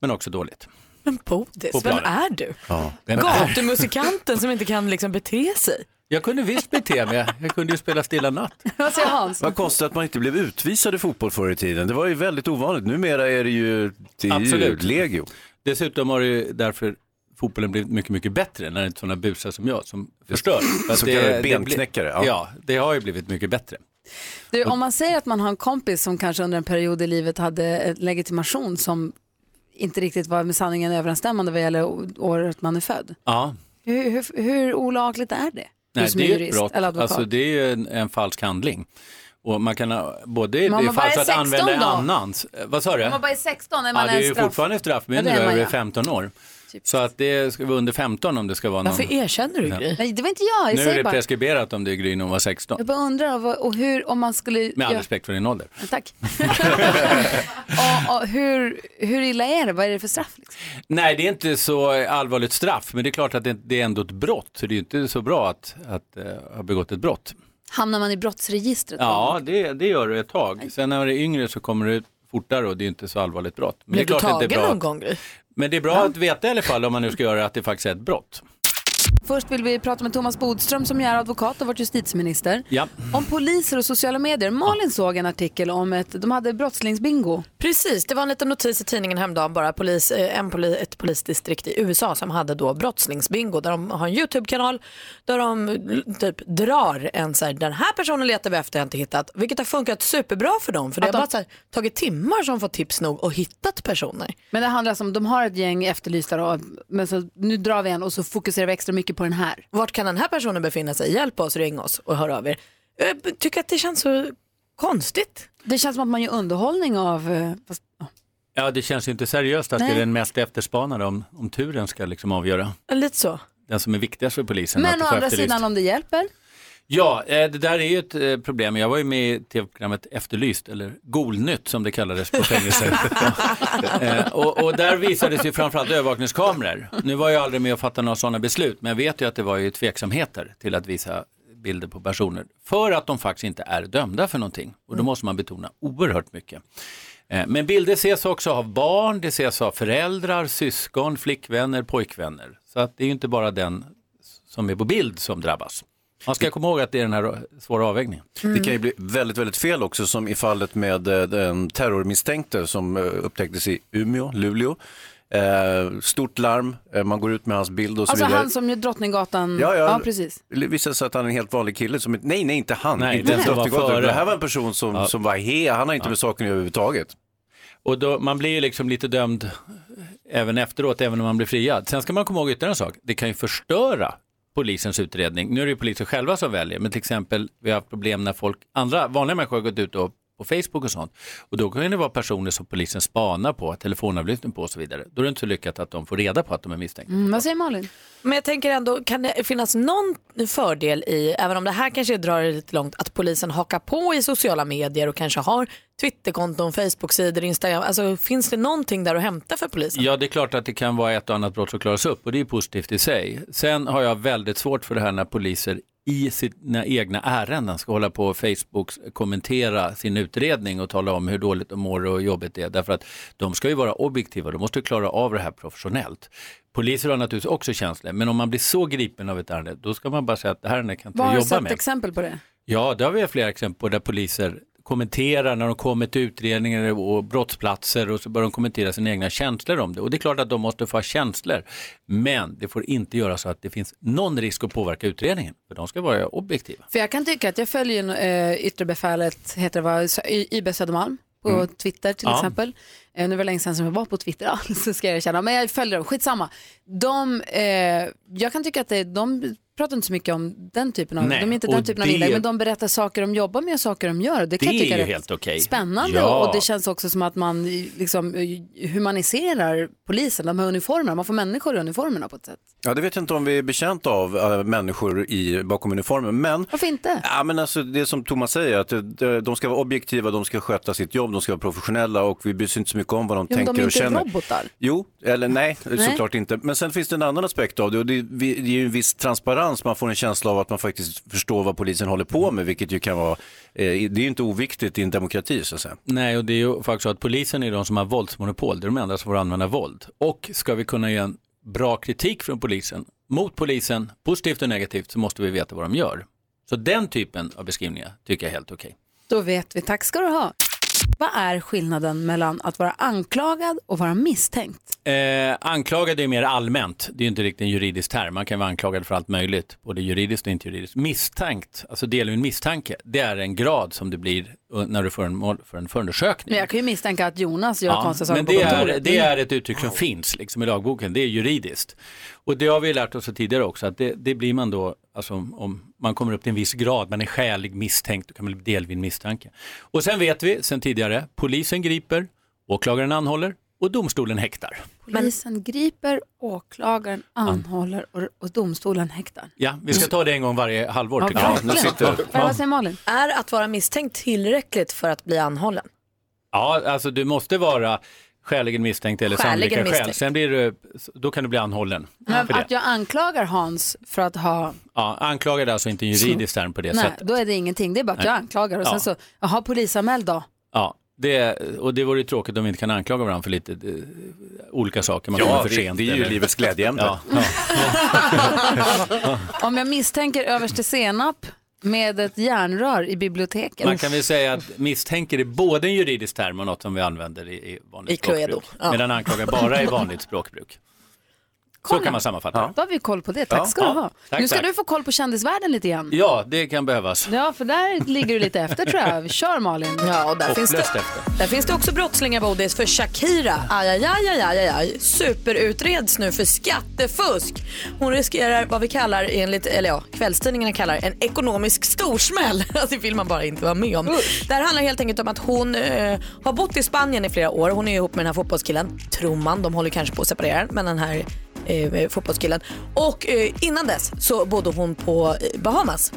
men också dåligt. Men Bodis, vem är du? Ja. Gatumusikanten som inte kan liksom bete sig. Jag kunde visst bete mig, jag kunde ju spela Stilla natt. Vad säger Hans? Vad konstigt att man inte blev utvisad i fotboll förr i tiden. Det var ju väldigt ovanligt. Numera är det ju, det är ju Absolut. legio. Dessutom har det ju därför fotbollen blivit mycket, mycket bättre när det inte är sådana busar som jag som förstör. För att Så det- kallade det blir- benknäckare, Ja. ja. det har ju blivit mycket bättre. Du, om man säger att man har en kompis som kanske under en period i livet hade en legitimation som inte riktigt var med sanningen överensstämmande vad gäller året man är född. Ja. Hur, hur, hur olagligt är det? Nej, som det är är ett brott. Alltså, det är ju en, en falsk handling. Och man kan ha, både Men om det är man falskt att 16 använda då? annans. eh, Vad sa du? Om man bara är 16 är man ja, det är ju straff. fortfarande Ja, det är man, över ja. 15 år. Så att det ska vara under 15 om det ska vara någon... Varför erkänner du Gry? Nej, det var inte jag. Jag Nu är det bara. preskriberat om det är Gry när hon var 16. Jag bara undrar vad- och hur, om man skulle... Med all ja, respekt för din ålder. Tack. och, och hur, hur illa är det? Vad är det för straff? Liksom? Nej, det är inte så allvarligt straff, men det är klart att det, det är ändå ett brott. Så det är ju inte så bra att, att eh, ha begått ett brott. Hamnar man i brottsregistret? Ja, det, det gör det ett tag. Sen när det är yngre så kommer det fortare och det är inte så allvarligt brott. Men Blev det är du klart att det är tagen bra någon gång? Men det är bra att veta i alla fall om man nu ska göra att det faktiskt är ett brott. Först vill vi prata med Thomas Bodström som är advokat och varit justitieminister. Ja. Om poliser och sociala medier. Malin såg en artikel om ett, de hade brottslingsbingo. Precis, det var en liten notis i tidningen häromdagen bara. Polis, eh, en poli, ett polisdistrikt i USA som hade då brottslingsbingo där de har en YouTube-kanal där de l- typ drar en så här, den här personen letar vi efter, jag inte hittat. Vilket har funkat superbra för dem för det Att har de- bara så här, tagit timmar som fått tips nog och hittat personer. Men det handlar alltså om, de har ett gäng efterlysta då, men så, nu drar vi en och så fokuserar vi extra mycket på den här. Vart kan den här personen befinna sig? Hjälp oss, ring oss och hör av er. Jag tycker att det känns så konstigt. Det känns som att man gör underhållning av... eh, Fast, Ja, det känns ju inte seriöst att det Nej. är den mest efterspanade om, om turen ska liksom avgöra. Lite så. Den som är viktigast för polisen. att men å andra efterlyst. sidan om det hjälper. Ja, eh, det där är ju ett eh, problem. Jag var ju med i tv-programmet Efterlyst, eller Golnytt som det kallades på fängelser. Eh, och, och där visades ju framförallt övervakningskameror. Nu var jag aldrig med och fattade några sådana beslut, men jag vet ju att det var ju tveksamheter till att visa bilder på personer. För att de faktiskt inte är dömda för någonting. Och då måste man betona oerhört mycket. Men bilder ses också av barn, det ses av föräldrar, syskon, flickvänner, pojkvänner. Så att det är ju inte bara den som är på bild som drabbas. Man ska komma ihåg att det är den här svåra avvägningen. Det kan ju bli väldigt, väldigt fel också som i fallet med eh, den terrormisstänkte som eh, upptäcktes i Umeå, Luleå. Eh, stort larm, eh, man går ut med hans bild och så Alltså vidare. han som gör Drottninggatan. Ja, ja. precis. Det visade sig att han är en helt vanlig kille. Som, nej, nej, inte han. Nej, inte Drottninggatan. Det här var en person som, Ja. som var he, han har inte med saken överhuvudtaget. Och då, man blir ju liksom lite dömd även efteråt, även om man blir friad. Sen ska man komma ihåg ytterligare en sak, det kan ju förstöra polisens utredning. Nu är det ju polisen själva som väljer, men till exempel vi har haft problem när folk, andra vanliga människor har gått ut och på Facebook och sånt. Och då kan det vara personer som polisen spanar på, telefonavlyssning på och så vidare. Då är det inte så lyckat att de får reda på att de är misstänkta. Mm, vad säger Malin? Men jag tänker ändå, kan det finnas någon fördel i, även om det här kanske drar det lite långt, att polisen hakar på i sociala medier och kanske har Twitterkonton, Facebook-sidor, Instagram. Alltså finns det någonting där att hämta för polisen? Ja, det är klart att det kan vara ett och annat brott som klaras upp och det är positivt i sig. Sen har jag väldigt svårt för det här när poliser i sina egna ärenden ska hålla på och Facebook kommentera sin utredning och tala om hur dåligt de mår och jobbigt det är. Därför att de ska ju vara objektiva, de måste klara av det här professionellt. Poliser har naturligtvis också känslor, men om man blir så gripen av ett ärende, då ska man bara säga att det här kan inte Vad har du jobba sett med. exempel på det? Ja, det har vi flera exempel på där poliser kommenterar när de kommer till utredningar och brottsplatser och så börjar de kommentera sina egna känslor om det. Och det är klart att de måste få ha känslor. Men det får inte göra så att det finns någon risk att påverka utredningen. För de ska vara objektiva. För jag kan tycka att jag följer äh, yttre befälet, heter det vad, IB Södermalm på Mm. Twitter till Ja. exempel. Eh, nu var det länge sedan som jag var på Twitter alls, ska jag erkänna. Men jag följer dem, skitsamma. De, eh, jag kan tycka att det, de pratar inte så mycket om den typen av, Nej, de är inte och den typen av det- inlägg, men de berättar saker de jobbar med och saker de gör. Det kan Det jag tycka är helt okej. spännande Ja. och det känns också som att man eh, liksom eh, humaniserar polisen, de här uniformerna, man får människor i uniformerna på ett sätt. Ja, det vet jag inte om vi är betjänta av äh, människor i, bakom uniformen. Men, Varför inte? ja, men alltså, det är som Thomas säger, att de ska vara objektiva, de ska sköta sitt jobb, de ska vara professionella och vi bryr oss inte så mycket om vad de Jo, tänker de är och inte känner. robotar. Jo, eller nej, Nej. såklart inte. Men sen finns det en annan aspekt av det och det, det är ju en viss transparens. Man får en känsla av att man faktiskt förstår vad polisen håller på med, vilket ju kan vara, eh, det är ju inte oviktigt i en demokrati så att säga. Nej, och det är ju faktiskt så att polisen är de som har våldsmonopol. Det är de enda som får använda våld. Och ska vi kunna ge en bra kritik från polisen, mot polisen, positivt och negativt, så måste vi veta vad de gör. Så den typen av beskrivningar tycker jag är helt okej. Då vet vi, tack ska du ha. Vad är skillnaden mellan att vara anklagad och vara misstänkt? Eh, anklagad är mer allmänt, det är inte riktigt en juridisk term. Man kan vara anklagad för allt möjligt, både juridiskt och inte juridiskt. Misstänkt, alltså del av en misstanke, det är en grad som det blir när du får en mål för en förundersökning. Men jag kan ju misstänka att Jonas gör konstiga saker men på det är, kontoret. det är ett uttryck som finns liksom i lagboken, det är juridiskt. Och det har vi lärt oss tidigare också, att det, det blir man då, alltså om man kommer upp till en viss grad, man är skälig misstänkt, då kan man bli delvid misstanke. Och sen vet vi sen tidigare, polisen griper, åklagaren anhåller och domstolen häktar. Polisen griper, åklagaren anhåller och, och domstolen häktar. Ja, vi ska ta det en gång varje halvår Ja, jag. verkligen. Ja, Vad Malin? Är att vara misstänkt tillräckligt för att bli anhållen? Ja, alltså du måste vara skäligen misstänkt eller sannolika skäl. misstänkt. Sen blir du, då kan du bli anhållen. Men för det. att jag anklagar Hans för att ha, Ja, anklagad är alltså inte en juridisk term på det nej, sättet. då är det ingenting. Det är bara att Nej. jag anklagar och Ja. sen så, jaha polisanmäld då. Ja, det, och det vore ju tråkigt om vi inte kan anklaga varandra för lite eh, olika saker. Man Ja, för det- sent. det är ju eller- livets glädjeämne. Ja, ja. Om jag misstänker överste senap med ett järnrör i biblioteket. Man kan väl säga att misstänker är både en juridisk term och något som vi använder i, i vanligt I Cluedo, språkbruk. ja. Medan anklagar bara är vanligt språkbruk. Så kan man sammanfatta det. Då har vi koll på det. Tack Ja. ska du Ja, ha. tack, nu ska tack. du få koll på kändisvärlden lite grann. Ja, det kan behövas. Ja, för där ligger du lite efter tror jag. Kör Malin. Ja, och där finns, det, efter. där finns det också brottslingar Bodis för Shakira. Aj, aj, aj, aj, aj, aj, aj. Superutreds nu för skattefusk. Hon riskerar vad vi kallar, enligt, eller ja, kvällstidningarna kallar en ekonomisk storsmäll. Det vill man bara inte vara med om. Det här handlar helt enkelt om att hon eh, har bott i Spanien i flera år. Hon är ihop med den här fotbollskillen, tror man. De håller kanske på att separera, men den här Eh, eh, fotbollskillen. Och eh, innan dess så bodde hon på eh, Bahamas.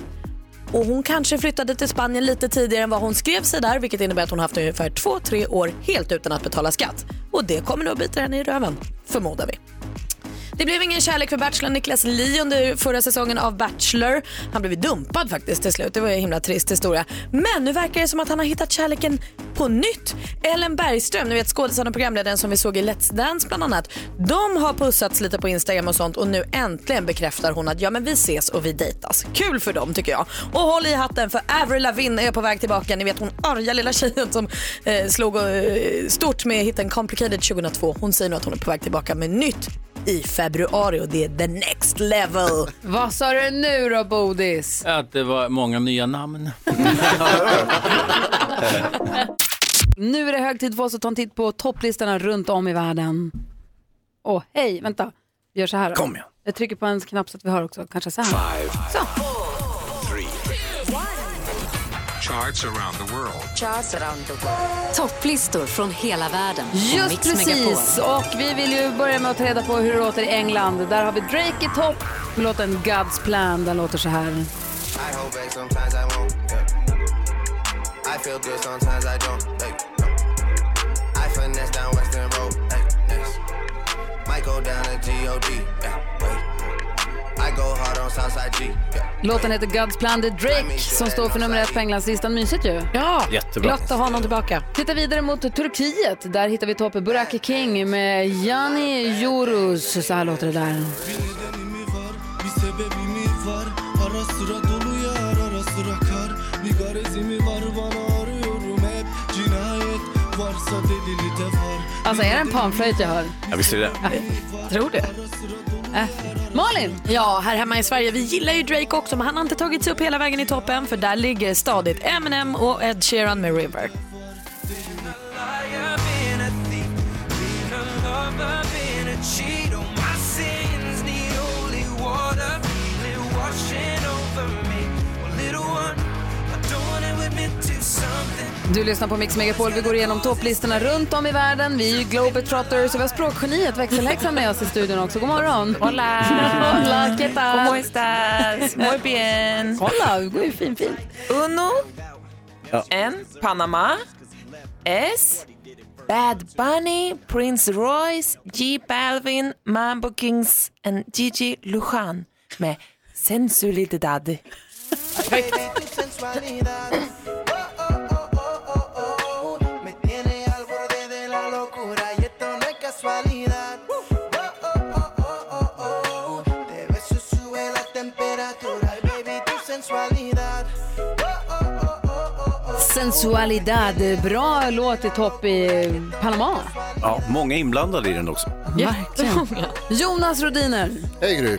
Och hon kanske flyttade till Spanien lite tidigare än vad hon skrev sig där vilket innebär att hon haft ungefär två, tre år helt utan att betala skatt. Och det kommer nog att bita henne i röven, förmodar vi. Det blev ingen kärlek för Bachelor Niklas Li under förra säsongen av Bachelor. Han blev ju dumpad faktiskt till slut. Det var ju en himla trist historia. Men nu verkar det som att han har hittat kärleken på nytt. Ellen Bergström, ni vet skådisen och programledaren som vi såg i Let's Dance bland annat. De har pussats lite på Instagram och sånt och nu äntligen bekräftar hon att ja men vi ses och vi dejtas. Kul för dem tycker jag. Och håll i hatten för Avril Lavigne är på väg tillbaka. Ni vet hon arga lilla tjejen som eh, slog eh, stort med hitten Complicated 2002. Hon säger nu att hon är på väg tillbaka med nytt i februari och det är the next level. Vad sa du nu då Bodis? Att det var många nya namn. Nu är det hög tid för oss att ta en titt på topplistorna runt om i världen. Åh, hej, vänta. Vi gör så här då. Kom igen. Jag trycker på en knapp så att vi har också. Kanske så här. Så. Charts around the world. Charts around the world. Topplistor från hela världen. Just Mix precis. Megapol. Och vi vill ju börja med att ta reda på hur det låter i England. Där har vi Drake i topp med låten God's Plan. Den låter så här. I hold back sometimes I won't. Yeah. I feel good sometimes I don't. Hey, no. I finesse down Western Road. Hey, next. Might go down to God. Yeah, Låten heter God's Plan. Det är Drake som står för nummer ett på Englandslistan. Mysigt ju. Ja, Jättebra. glatt att ha honom tillbaka. Titta vidare mot Turkiet. Där hittar vi toppen Buraki King med Jani Yoruz. Så här låter det där. Alltså är det en panflöjt jag hör? Ja, visst är det Tror det. Äh. Malin! Ja, här hemma i Sverige, vi gillar ju Drake också men han har inte tagit sig upp hela vägen i toppen för där ligger stadigt Eminem och Ed Sheeran med River. Something du lyssnar på Mix Megapol. Vi går igenom topplistorna runt om i världen. Vi är ju globetrotters och vi har språkgeniet växelhäxan med oss i studion också. God morgon! Hola! Hola, ¿qué tal? ¿Cómo estás? Muy bien. Hola, det går ju fint, fint. Uno, Ja. en, Panama, es, Bad Bunny, Prince Royce, J Balvin, Mambo Kings and Gigi Lujan med Sensualidad. Sensualidad. Bra låt i topp i Panama. Ja, många inblandade i den också. Verkligen. Jonas Rodiner. Hej Gry.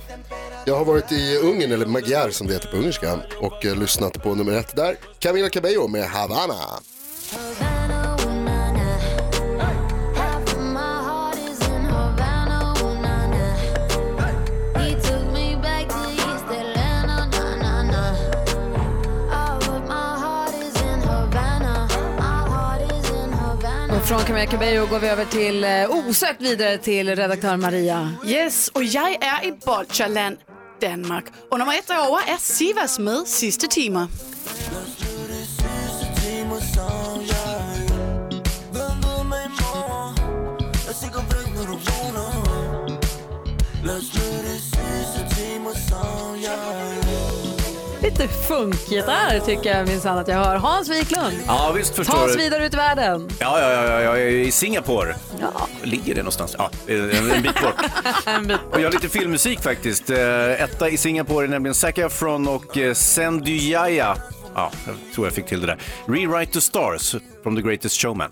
Jag har varit i Ungern, eller Magyar som det heter på ungerska, och eh, lyssnat på nummer ett där. Camila Cabello med Havana. Från Camilla Cabello går vi över till, eh, osökt vidare till redaktör Maria. Yes, og jeg er i Bolcherland, Danmark. Og nummer et derovre er Sivas med sidste timer. Lite funkgitarr tycker jag minsann att jag hör. Hans Wiklund. Ja, visst förstår Ta oss du. vidare ut i världen. Ja, ja, ja, ja, jag är i Singapore. Ligger det någonstans? Ja, en, en bit bort. Och jag har lite filmmusik faktiskt. Eh, Etta i Singapore är nämligen Zac Efron och eh, Senduyaya. Ja, jag tror jag fick till det där. Rewrite the Stars from The Greatest Showman.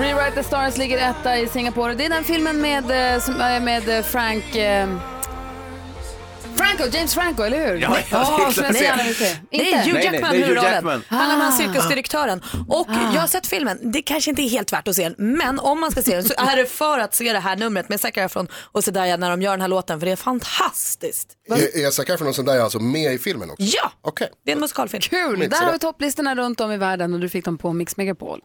Rewrite the Stars ligger etta i Singapore. Det är den filmen med, eh, som är med eh, Frank... Eh, Franco, James Franco, eller hur? Ja, ja, det är klart som jag det är. Hugh Jackman nej, det är Hugh huvudrollen. Han är Ah. cirkusdirektören. Och jag har sett filmen, det kanske inte är helt värt att se den, men om man ska se den så är det för att se det här numret med Zac Efron och Zendaya när de gör den här låten, för det är fantastiskt. Är, Zac Efron och Zendaya alltså med i filmen också? Ja, Okej. det är en musikalfilm. Kul! Där har vi topplistorna runt om i världen och du fick dem på Mix Megapol.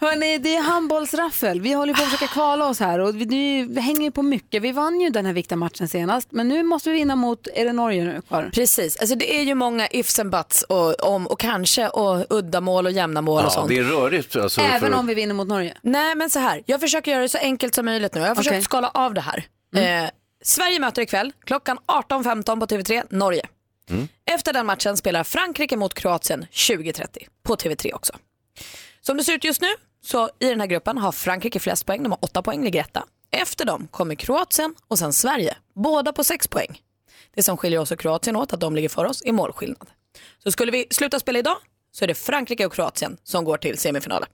Hörni, det är handbollsraffel. Vi håller på att försöka kvala oss här och vi, vi hänger ju på mycket. Vi vann ju den här viktiga matchen senast, men nu måste vi vinna mot, är det Norge nu kvar? Precis, alltså det är ju många ifs and buts och, om, och kanske och uddamål och jämna mål och Ja, sånt. det är rörigt. Alltså, Även för... om vi vinner mot Norge? Nej men så här, jag försöker göra det så enkelt som möjligt nu. Jag har försökt Okej. skala av det här. Eh, Sverige möter ikväll klockan 18.15 på TV3, Norge. Efter den matchen spelar Frankrike mot Kroatien 20.30 på TV3 också. Som det ser ut just nu så i den här gruppen har Frankrike flest poäng, de har 8 poäng, ligger etta. Efter dem kommer Kroatien och sen Sverige, båda på 6 poäng. Det som skiljer oss och Kroatien åt att de ligger för oss är målskillnad. Så skulle vi sluta spela idag så är det Frankrike och Kroatien som går till semifinalen.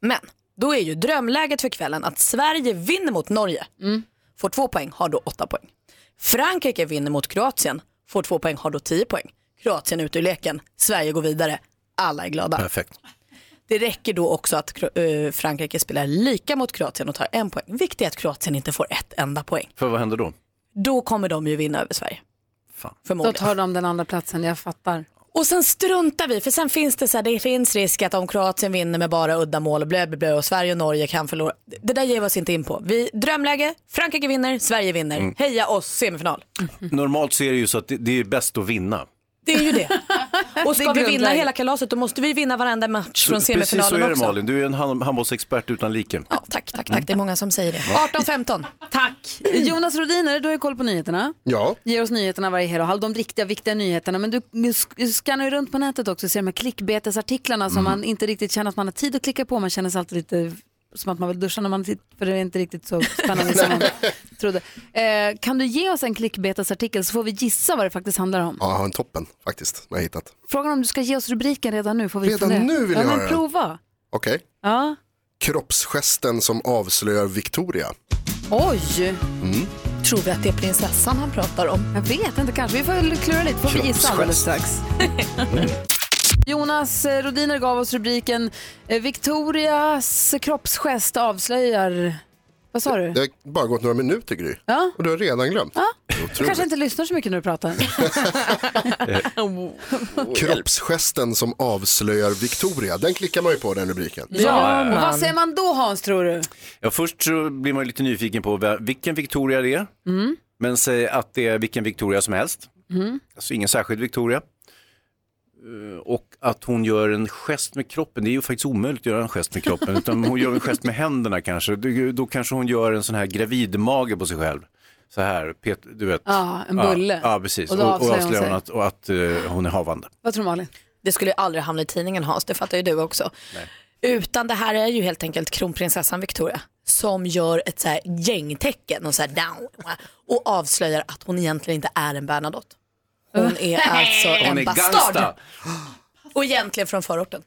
Men då är ju drömläget för kvällen att Sverige vinner mot Norge, får två poäng, har då åtta poäng. Frankrike vinner mot Kroatien, får två poäng, har då tio poäng. Kroatien ut ur leken, Sverige går vidare, alla är glada. Perfekt. Det räcker då också att eh, Frankrike spelar lika mot Kroatien och tar en poäng. Viktigt är att Kroatien inte får ett enda poäng. För vad händer då? Då kommer de ju vinna över Sverige. Då Förmodligen. tar de den andra platsen, jag fattar. Och sen struntar vi, för sen finns det så här, det finns risk att om Kroatien vinner med bara uddamål och blö, blö, blö och Sverige och Norge kan förlora. Det där ger vi oss inte in på. Vi, drömläge, Frankrike vinner, Sverige vinner. Mm. Heja oss, semifinal. Normalt så är det ju så att det, det är bäst att vinna. Det är ju det. Och ska vi vinna hela kalaset då måste vi vinna varenda match från Precis så semifinalen är det också. Malin, du är en hand- handbollsexpert utan like. Ja, tack, tack, tack. Det är många som säger det. 18-15. Tack. Jonas Rodiner, du har ju koll på nyheterna. Ja. Ger oss nyheterna varje hel och halv, de riktiga viktiga nyheterna. Men du sk- skannar ju runt på nätet också och ser de här klickbetesartiklarna som man inte riktigt känner att man har tid att klicka på. Man känner sig alltid lite som att man vill duscha när man tittar, för det är inte riktigt så spännande som man trodde. Eh, kan du ge oss en klickbetesartikel så får vi gissa vad det faktiskt handlar om. Ja, jag har en toppen faktiskt, jag har hittat. Frågan om du ska ge oss rubriken redan nu får vi Redan fundera. nu vill ja, jag men höra den. prova. Okej. Ja. Kroppsgesten som avslöjar Victoria. Oj! Mm. Tror vi att det är prinsessan han pratar om? Jag vet inte, kanske. Vi får klura lite, får vi gissa alldeles strax. Jonas eh, Rodiner gav oss rubriken eh, Victorias kroppsgest avslöjar... Vad sa du? Det har bara gått några minuter Gry. Ja. Och du har redan glömt. Ja. Du kanske inte lyssnar så mycket när du pratar. Kroppsgesten som avslöjar Victoria, den klickar man ju på den rubriken. Ja, och vad säger man då Hans tror du? Ja, först så blir man lite nyfiken på vilken Victoria det är. Mm. Men säg att det är vilken Victoria som helst. Mm. Alltså ingen särskild Victoria. Eh, Och att hon gör en gest med kroppen, det är ju faktiskt omöjligt att göra en gest med kroppen, utan hon gör en gest med händerna kanske. Då- kanske hon gör en sån här gravidmage på sig själv. Så här, Pet, du vet. Ja, en bulle. Ja, ja precis. Och Och då avslöjar avslöjar hon hon att, och att eh, hon är havande. Vad tror Malin? Det skulle ju aldrig hamna i tidningen Hans, det fattar ju du också. Utan det här är ju helt enkelt kronprinsessan Victoria som gör ett så här gängtecken och, så här down, och avslöjar att hon egentligen inte är en Bernadotte. Hon är alltså Hon en är bastard. Och egentligen från förorten.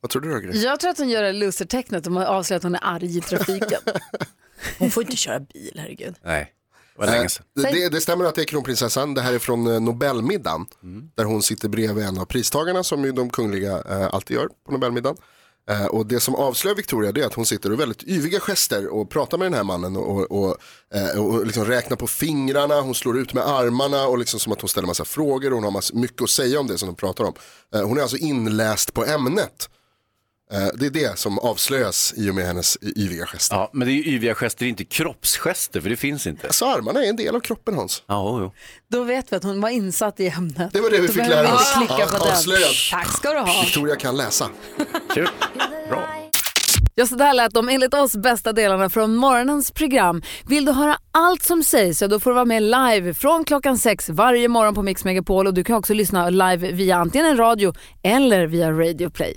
Vad tror du då Gry? Jag tror att hon gör det loser-tecknet hon avslöjar att hon är arg i trafiken. Hon får inte köra bil, herregud. Nej, det var länge sedan. Eh, Det, stämmer att det är kronprinsessan. Det här är från eh, Nobelmiddagen. Där hon sitter bredvid en av pristagarna som ju de kungliga eh, alltid gör på Nobelmiddagen. Eh, och det som avslöjar Victoria det är att hon sitter och väldigt yviga gester och pratar med den här mannen och, och, och, eh, och liksom räknar på fingrarna, hon slår ut med armarna och liksom som att hon ställer massa frågor och hon har massa, mycket att säga om det som de pratar om. Eh, hon är alltså inläst på ämnet. Eh, det är det som avslöjas i och med hennes yviga gester. Ja, men det är ju yviga gester, inte kroppsgester, för det finns inte. Alltså armarna är en del av kroppen Hans. Ja, jo. Då vet vi att hon var insatt i ämnet. Det var det vi Då fick lära oss. klicka Ja, på den. avslöjat. Tack ska du ha. Victoria kan läsa. Kul. Bra. Ja, så där lät de enligt oss bästa delarna från morgonens program. Vill du höra allt som sägs så då får du vara med live från klockan sex varje morgon på Mix Megapol och du kan också lyssna live via antingen en radio eller via Radio Play.